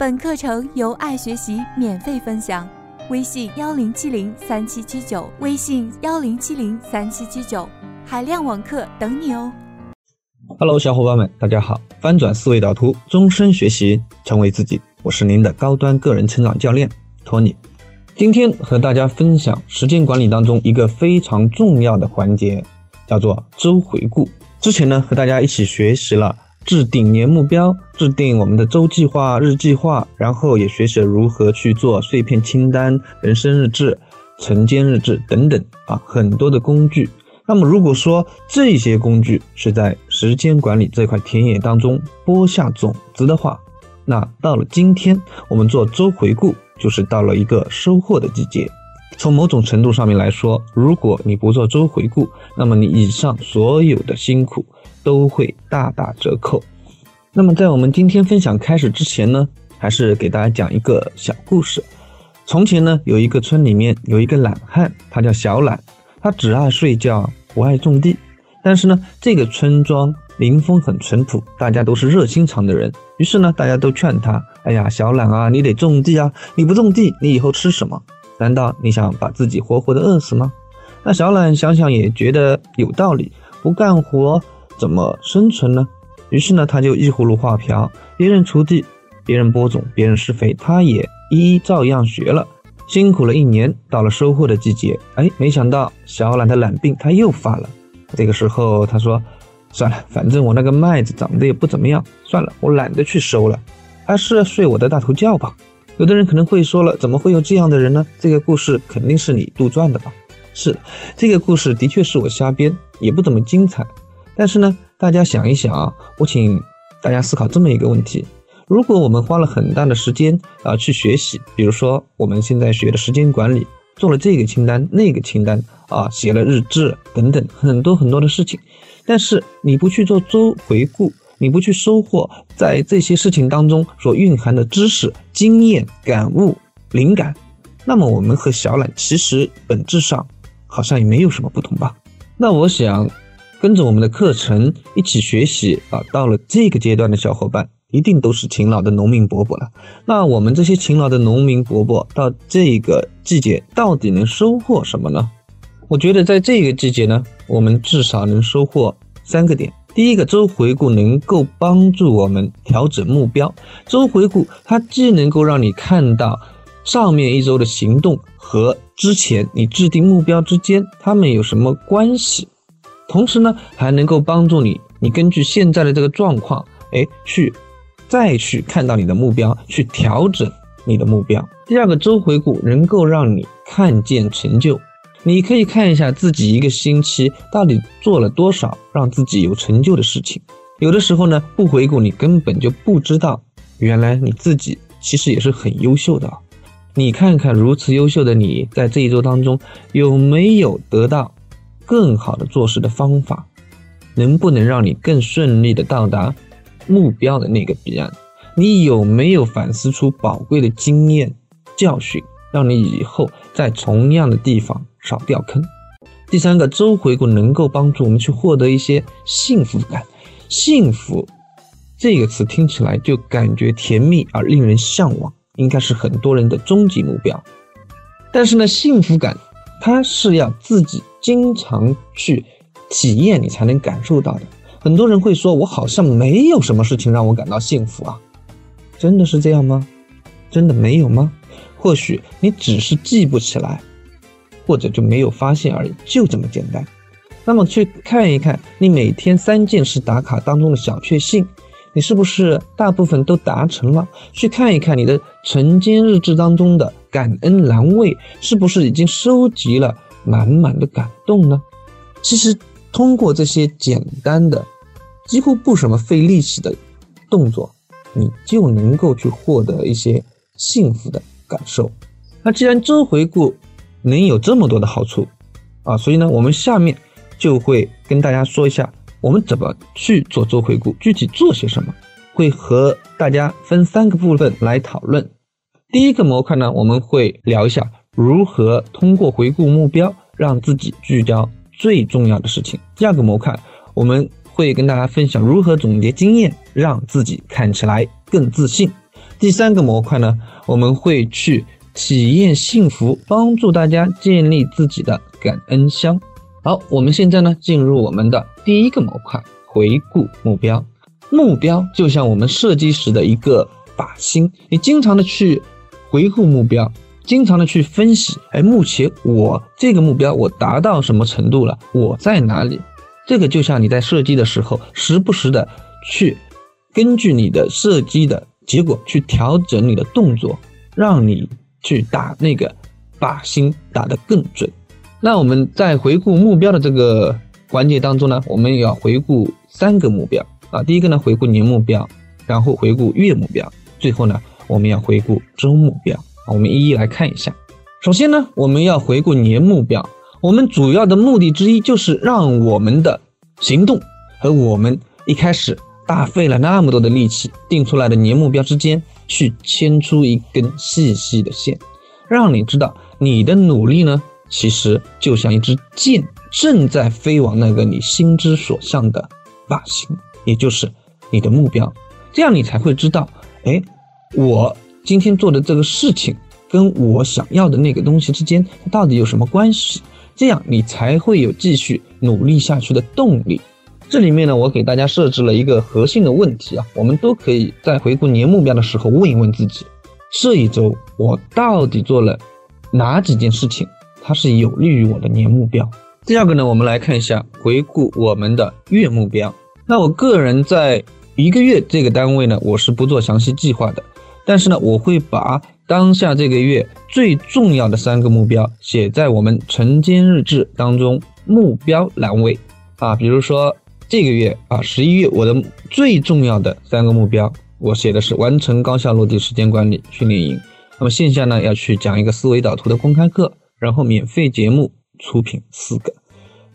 本课程由爱学习免费分享，微信幺零七零三七七九，微信幺零七零三七七九，海量网课等你哦。Hello，小伙伴们，大家好！翻转思维导图，终身学习，成为自己。我是您的高端个人成长教练托尼。今天和大家分享时间管理当中一个非常重要的环节，叫做周回顾。之前呢，和大家一起学习了制定年目标，制定我们的周计划、日计划，然后也学习了如何去做碎片清单、人生日志、晨间日志等等啊，很多的工具。那么如果说这些工具是在时间管理这块田野当中播下种子的话，那到了今天，我们做周回顾。就是到了一个收获的季节，从某种程度上面来说，如果你不做周回顾，那么你以上所有的辛苦都会大打折扣。那么在我们今天分享开始之前呢，还是给大家讲一个小故事。从前呢，有一个村里面有一个懒汉，他叫小懒，他只爱睡觉，不爱种地。但是呢，这个村庄。民风很淳朴，大家都是热心肠的人。于是呢，大家都劝他：“哎呀，小懒啊，你得种地啊！你不种地，你以后吃什么？难道你想把自己活活的饿死吗？”那小懒想想也觉得有道理，不干活怎么生存呢？于是呢，他就依葫芦画瓢，别人锄地，别人播种，别人施肥，他也一一照样学了。辛苦了一年，到了收获的季节，哎，没想到小懒的懒病他又发了。这个时候，他说。算了，反正我那个麦子长得也不怎么样，算了，我懒得去收了，还是睡我的大头觉吧。有的人可能会说了，怎么会有这样的人呢？这个故事肯定是你杜撰的吧？是，这个故事的确是我瞎编，也不怎么精彩。但是呢，大家想一想啊，我请大家思考这么一个问题：如果我们花了很大的时间啊去学习，比如说我们现在学的时间管理，做了这个清单、那个清单啊，写了日志等等，很多很多的事情。但是你不去做周回顾，你不去收获在这些事情当中所蕴含的知识、经验、感悟、灵感，那么我们和小懒其实本质上好像也没有什么不同吧？那我想跟着我们的课程一起学习啊，到了这个阶段的小伙伴一定都是勤劳的农民伯伯了。那我们这些勤劳的农民伯伯到这个季节到底能收获什么呢？我觉得在这个季节呢，我们至少能收获三个点。第一个周回顾能够帮助我们调整目标。周回顾它既能够让你看到上面一周的行动和之前你制定目标之间它们有什么关系，同时呢还能够帮助你，你根据现在的这个状况，哎，去再去看到你的目标，去调整你的目标。第二个周回顾能够让你看见成就。你可以看一下自己一个星期到底做了多少让自己有成就的事情。有的时候呢，不回顾你根本就不知道，原来你自己其实也是很优秀的。你看看如此优秀的你在这一周当中有没有得到更好的做事的方法，能不能让你更顺利的到达目标的那个彼岸？你有没有反思出宝贵的经验教训，让你以后在同样的地方？少掉坑。第三个周回顾能够帮助我们去获得一些幸福感。幸福这个词听起来就感觉甜蜜而令人向往，应该是很多人的终极目标。但是呢，幸福感它是要自己经常去体验，你才能感受到的。很多人会说，我好像没有什么事情让我感到幸福啊，真的是这样吗？真的没有吗？或许你只是记不起来。或者就没有发现而已，就这么简单。那么去看一看你每天三件事打卡当中的小确幸，你是不是大部分都达成了？去看一看你的晨间日志当中的感恩栏位，是不是已经收集了满满的感动呢？其实通过这些简单的、几乎不什么费力气的动作，你就能够去获得一些幸福的感受。那既然周回顾。能有这么多的好处啊，所以呢，我们下面就会跟大家说一下，我们怎么去做周回顾，具体做些什么，会和大家分三个部分来讨论。第一个模块呢，我们会聊一下如何通过回顾目标，让自己聚焦最重要的事情。第二个模块，我们会跟大家分享如何总结经验，让自己看起来更自信。第三个模块呢，我们会去体验幸福，帮助大家建立自己的感恩箱。好，我们现在呢进入我们的第一个模块，回顾目标。目标就像我们设计时的一个靶心，你经常的去回顾目标，经常的去分析，哎，目前我这个目标我达到什么程度了？我在哪里？这个就像你在射击的时候，时不时的去根据你的射击的结果去调整你的动作，让你去打那个靶心打得更准。那我们在回顾目标的这个环节当中呢，我们也要回顾三个目标啊。第一个呢，回顾年目标，然后回顾月目标，最后呢，我们要回顾周目标啊。我们一一来看一下。首先呢，我们要回顾年目标。我们主要的目的之一就是让我们的行动和我们一开始大费了那么多的力气定出来的年目标之间去牵出一根细细的线，让你知道你的努力呢，其实就像一支箭正在飞往那个你心之所向的靶心，也就是你的目标。这样你才会知道，哎，我今天做的这个事情跟我想要的那个东西之间，它到底有什么关系？这样你才会有继续努力下去的动力。这里面呢，我给大家设置了一个核心的问题啊，我们都可以在回顾年目标的时候问一问自己：这一周我到底做了哪几件事情，它是有利于我的年目标？第二个呢，我们来看一下回顾我们的月目标。那我个人在一个月这个单位呢，我是不做详细计划的，但是呢，我会把。当下这个月最重要的三个目标写在我们晨间日志当中目标栏位啊，比如说这个月啊十一月我的最重要的三个目标，我写的是完成高效落地时间管理训练营。那么线下呢要去讲一个思维导图的公开课，然后免费节目出品四个，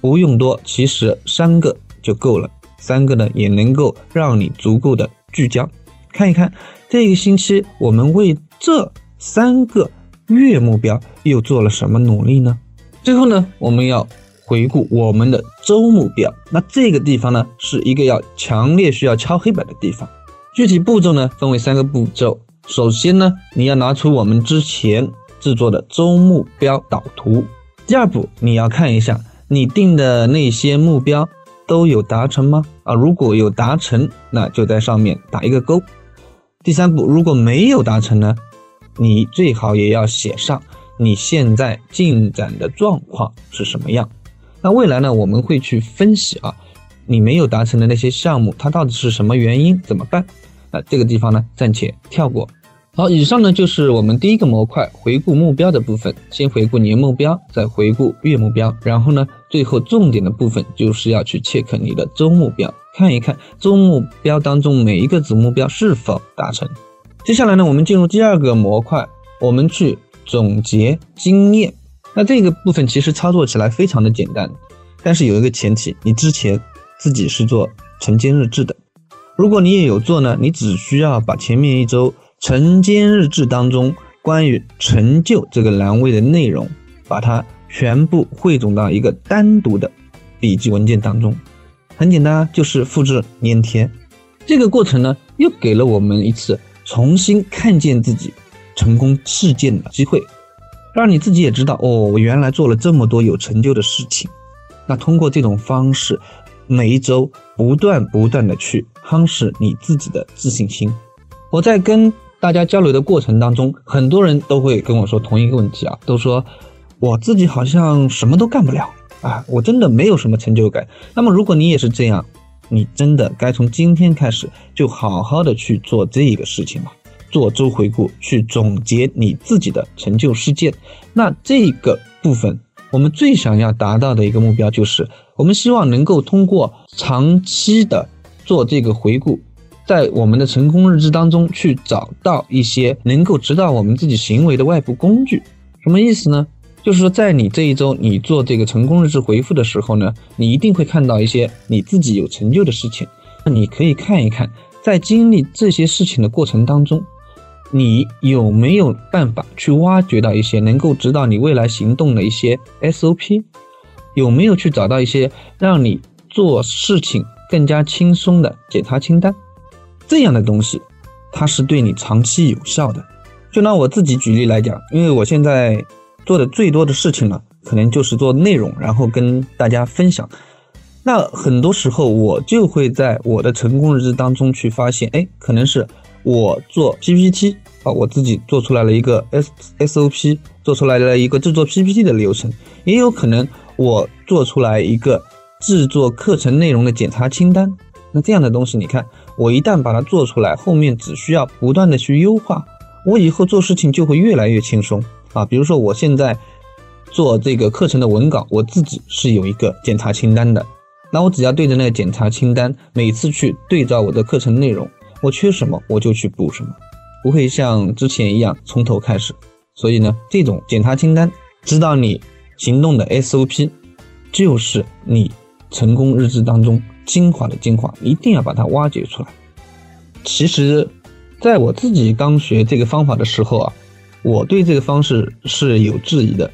不用多，其实三个就够了，三个呢也能够让你足够的聚焦。看一看这个星期我们为这。三个月目标又做了什么努力呢？最后呢，我们要回顾我们的周目标。那这个地方呢，是一个要强烈需要敲黑板的地方。具体步骤呢，分为三个步骤。首先呢，你要拿出我们之前制作的周目标导图。第二步，你要看一下你定的那些目标都有达成吗？啊，如果有达成，那就在上面打一个勾。第三步，如果没有达成呢？你最好也要写上你现在进展的状况是什么样。那未来呢？我们会去分析啊，你没有达成的那些项目，它到底是什么原因？怎么办？那这个地方呢，暂且跳过。好，以上呢就是我们第一个模块回顾目标的部分。先回顾年目标，再回顾月目标，然后呢，最后重点的部分就是要去 check 你的周目标，看一看周目标当中每一个子目标是否达成。接下来呢，我们进入第二个模块，我们去总结经验。那这个部分其实操作起来非常的简单，但是有一个前提，你之前自己是做晨间日志的。如果你也有做呢，你只需要把前面一周晨间日志当中关于成就这个栏位的内容，把它全部汇总到一个单独的笔记文件当中。很简单，就是复制粘贴。这个过程呢，又给了我们一次。重新看见自己成功事件的机会，让你自己也知道哦，我原来做了这么多有成就的事情。那通过这种方式，每一周不断不断的去夯实你自己的自信心。我在跟大家交流的过程当中，很多人都会跟我说同一个问题啊，都说我自己好像什么都干不了啊，我真的没有什么成就感。那么如果你也是这样，你真的该从今天开始就好好的去做这个事情了，做周回顾，去总结你自己的成就事件。那这个部分，我们最想要达到的一个目标就是，我们希望能够通过长期的做这个回顾，在我们的成功日志当中去找到一些能够指导我们自己行为的外部工具。什么意思呢？就是说，在你这一周你做这个成功日志回复的时候呢，你一定会看到一些你自己有成就的事情。那你可以看一看，在经历这些事情的过程当中，你有没有办法去挖掘到一些能够指导你未来行动的一些 SOP？有没有去找到一些让你做事情更加轻松的检查清单？这样的东西。它是对你长期有效的。就拿我自己举例来讲，因为我现在做的最多的事情呢，可能就是做内容，然后跟大家分享。那很多时候，我就会在我的成功日志当中去发现，哎，可能是我做 PPT 啊，我自己做出来了一个 S SOP，做出来了一个制作 PPT 的流程，也有可能我做出来一个制作课程内容的检查清单。那这样的东西，你看，我一旦把它做出来，后面只需要不断的去优化，我以后做事情就会越来越轻松啊。比如说，我现在做这个课程的文稿，我自己是有一个检查清单的。那我只要对着那个检查清单，每次去对照我的课程内容，我缺什么我就去补什么，不会像之前一样从头开始。所以呢，这种检查清单，知道你行动的 SOP，就是你成功日志当中精华的精华，一定要把它挖掘出来。其实，在我自己刚学这个方法的时候啊，我对这个方式是有质疑的，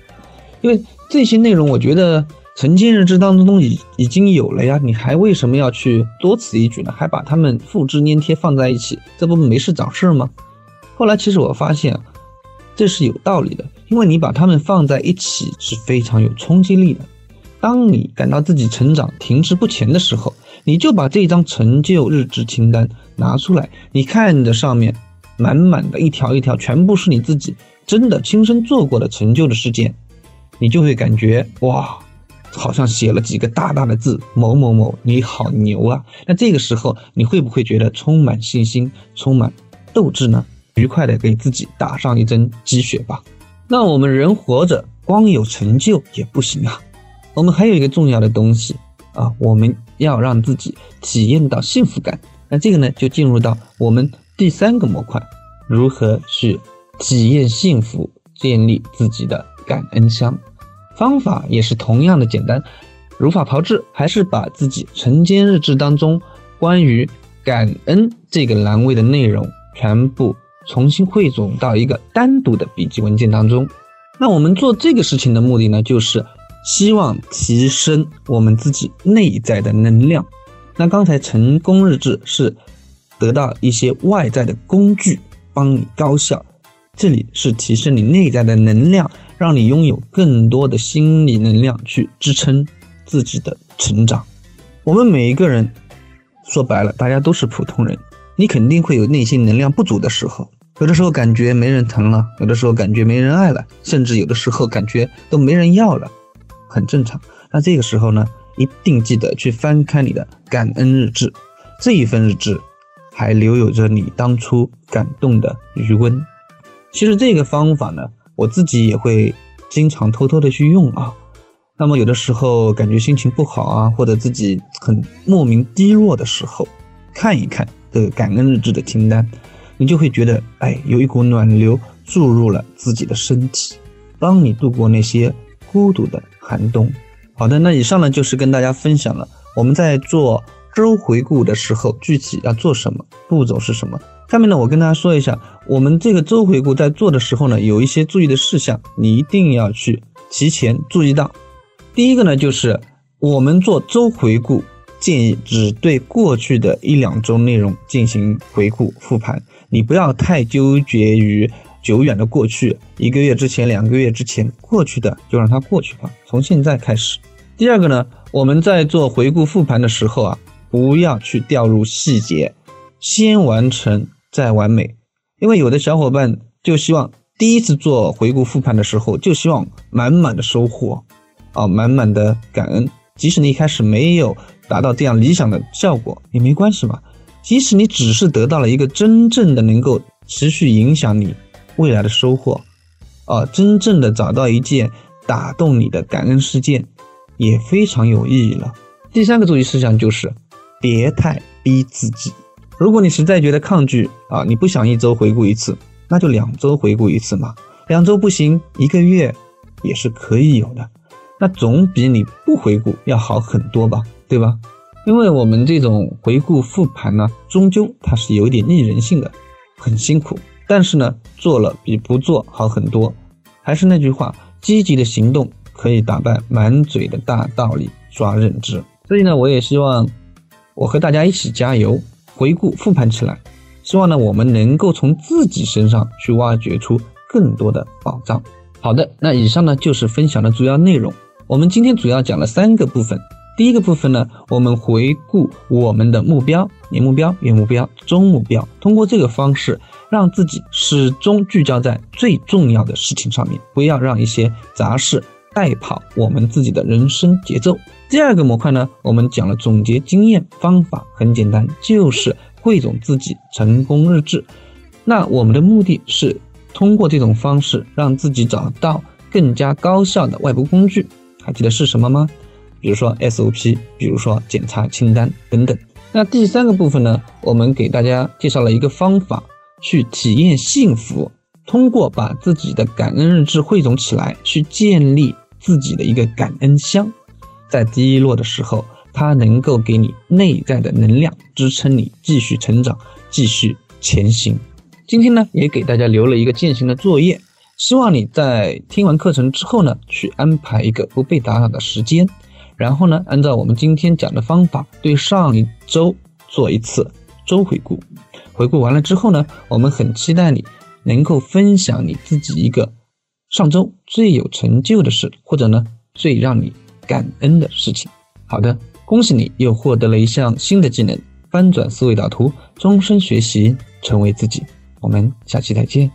因为这些内容我觉得。晨间日志当中已已经有了呀，你还为什么要去多此一举呢？还把它们复制粘贴放在一起，这不没事找事吗？后来其实我发现，这是有道理的，因为你把它们放在一起是非常有冲击力的。当你感到自己成长停滞不前的时候，你就把这张成就日志清单拿出来，你看着上面满满的一条一条，全部是你自己真的亲身做过的成就的事件，你就会感觉哇。好像写了几个大大的字，某某某，你好牛啊！那这个时候你会不会觉得充满信心、充满斗志呢？愉快的给自己打上一针鸡血吧。那我们人活着，光有成就也不行啊。我们还有一个重要的东西啊，我们要让自己体验到幸福感。那这个呢，就进入到我们第三个模块，如何去体验幸福，建立自己的感恩箱。方法也是同样的简单，如法炮制，还是把自己晨间日志当中关于感恩这个栏位的内容全部重新汇总到一个单独的笔记文件当中。那我们做这个事情的目的呢，就是希望提升我们自己内在的能量。那刚才成功日志是得到一些外在的工具帮你高效，这里是提升你内在的能量。让你拥有更多的心理能量去支撑自己的成长。我们每一个人说白了，大家都是普通人，你肯定会有内心能量不足的时候。有的时候感觉没人疼了，有的时候感觉没人爱了，甚至有的时候感觉都没人要了，很正常。那这个时候呢，一定记得去翻开你的感恩日志，这一份日志还留有着你当初感动的余温。其实这个方法呢。我自己也会经常偷偷的去用啊，那么有的时候感觉心情不好啊，或者自己很莫名低落的时候，看一看这个感恩日志的清单，你就会觉得，哎，有一股暖流注入了自己的身体，帮你度过那些孤独的寒冬。好的，那以上呢就是跟大家分享了我们在做周回顾的时候具体要做什么，步骤是什么。下面呢，我跟大家说一下，我们这个周回顾在做的时候呢，有一些注意的事项，你一定要去提前注意到。第一个呢，就是我们做周回顾，建议只对过去的一两周内容进行回顾复盘，你不要太纠结于久远的过去，一个月之前、两个月之前过去的就让它过去吧，从现在开始。第二个呢，我们在做回顾复盘的时候啊，不要去掉入细节，先完成。再完美，因为有的小伙伴就希望第一次做回顾复盘的时候，就希望满满的收获，啊，满满的感恩。即使你一开始没有达到这样理想的效果，也没关系嘛。即使你只是得到了一个真正的能够持续影响你未来的收获，啊，真正的找到一件打动你的感恩事件，也非常有意义了。第三个注意事项就是，别太逼自己。如果你实在觉得抗拒啊，你不想一周回顾一次，那就两周回顾一次嘛。两周不行，一个月也是可以有的。那总比你不回顾要好很多吧，对吧？因为我们这种回顾复盘呢，终究它是有点逆人性的，很辛苦。但是呢，做了比不做好很多。还是那句话，积极的行动可以打败满嘴的大道理，抓认知。所以呢，我也希望我和大家一起加油。回顾复盘起来，希望呢我们能够从自己身上去挖掘出更多的宝藏。好的，那以上呢就是分享的主要内容。我们今天主要讲了三个部分。第一个部分呢，我们回顾我们的目标、年目标、月目标、中目标，通过这个方式，让自己始终聚焦在最重要的事情上面，不要让一些杂事带跑我们自己的人生节奏。第二个模块呢，我们讲了总结经验方法，很简单，就是汇总自己成功日志。那我们的目的是通过这种方式，让自己找到更加高效的外部工具。还记得是什么吗？比如说 SOP，比如说检查清单等等。那第三个部分呢，我们给大家介绍了一个方法，去体验幸福。通过把自己的感恩日志汇总起来，去建立自己的一个感恩箱。在低落的时候，它能够给你内在的能量，支撑你继续成长，继续前行。今天呢，也给大家留了一个践行的作业。希望你在听完课程之后呢，去安排一个不被打扰的时间，然后呢，按照我们今天讲的方法，对上一周做一次周回顾。回顾完了之后呢，我们很期待你能够分享你自己一个上周最有成就的事，或者呢，最让你感恩的事情。好的，恭喜你又获得了一项新的技能——翻转思维导图，终身学习，成为自己。我们下期再见。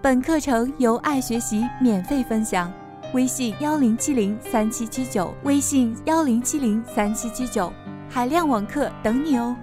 本课程由爱学习免费分享，微信幺零七零三七七九，微信幺零七零三七七九，海量网课等你哦。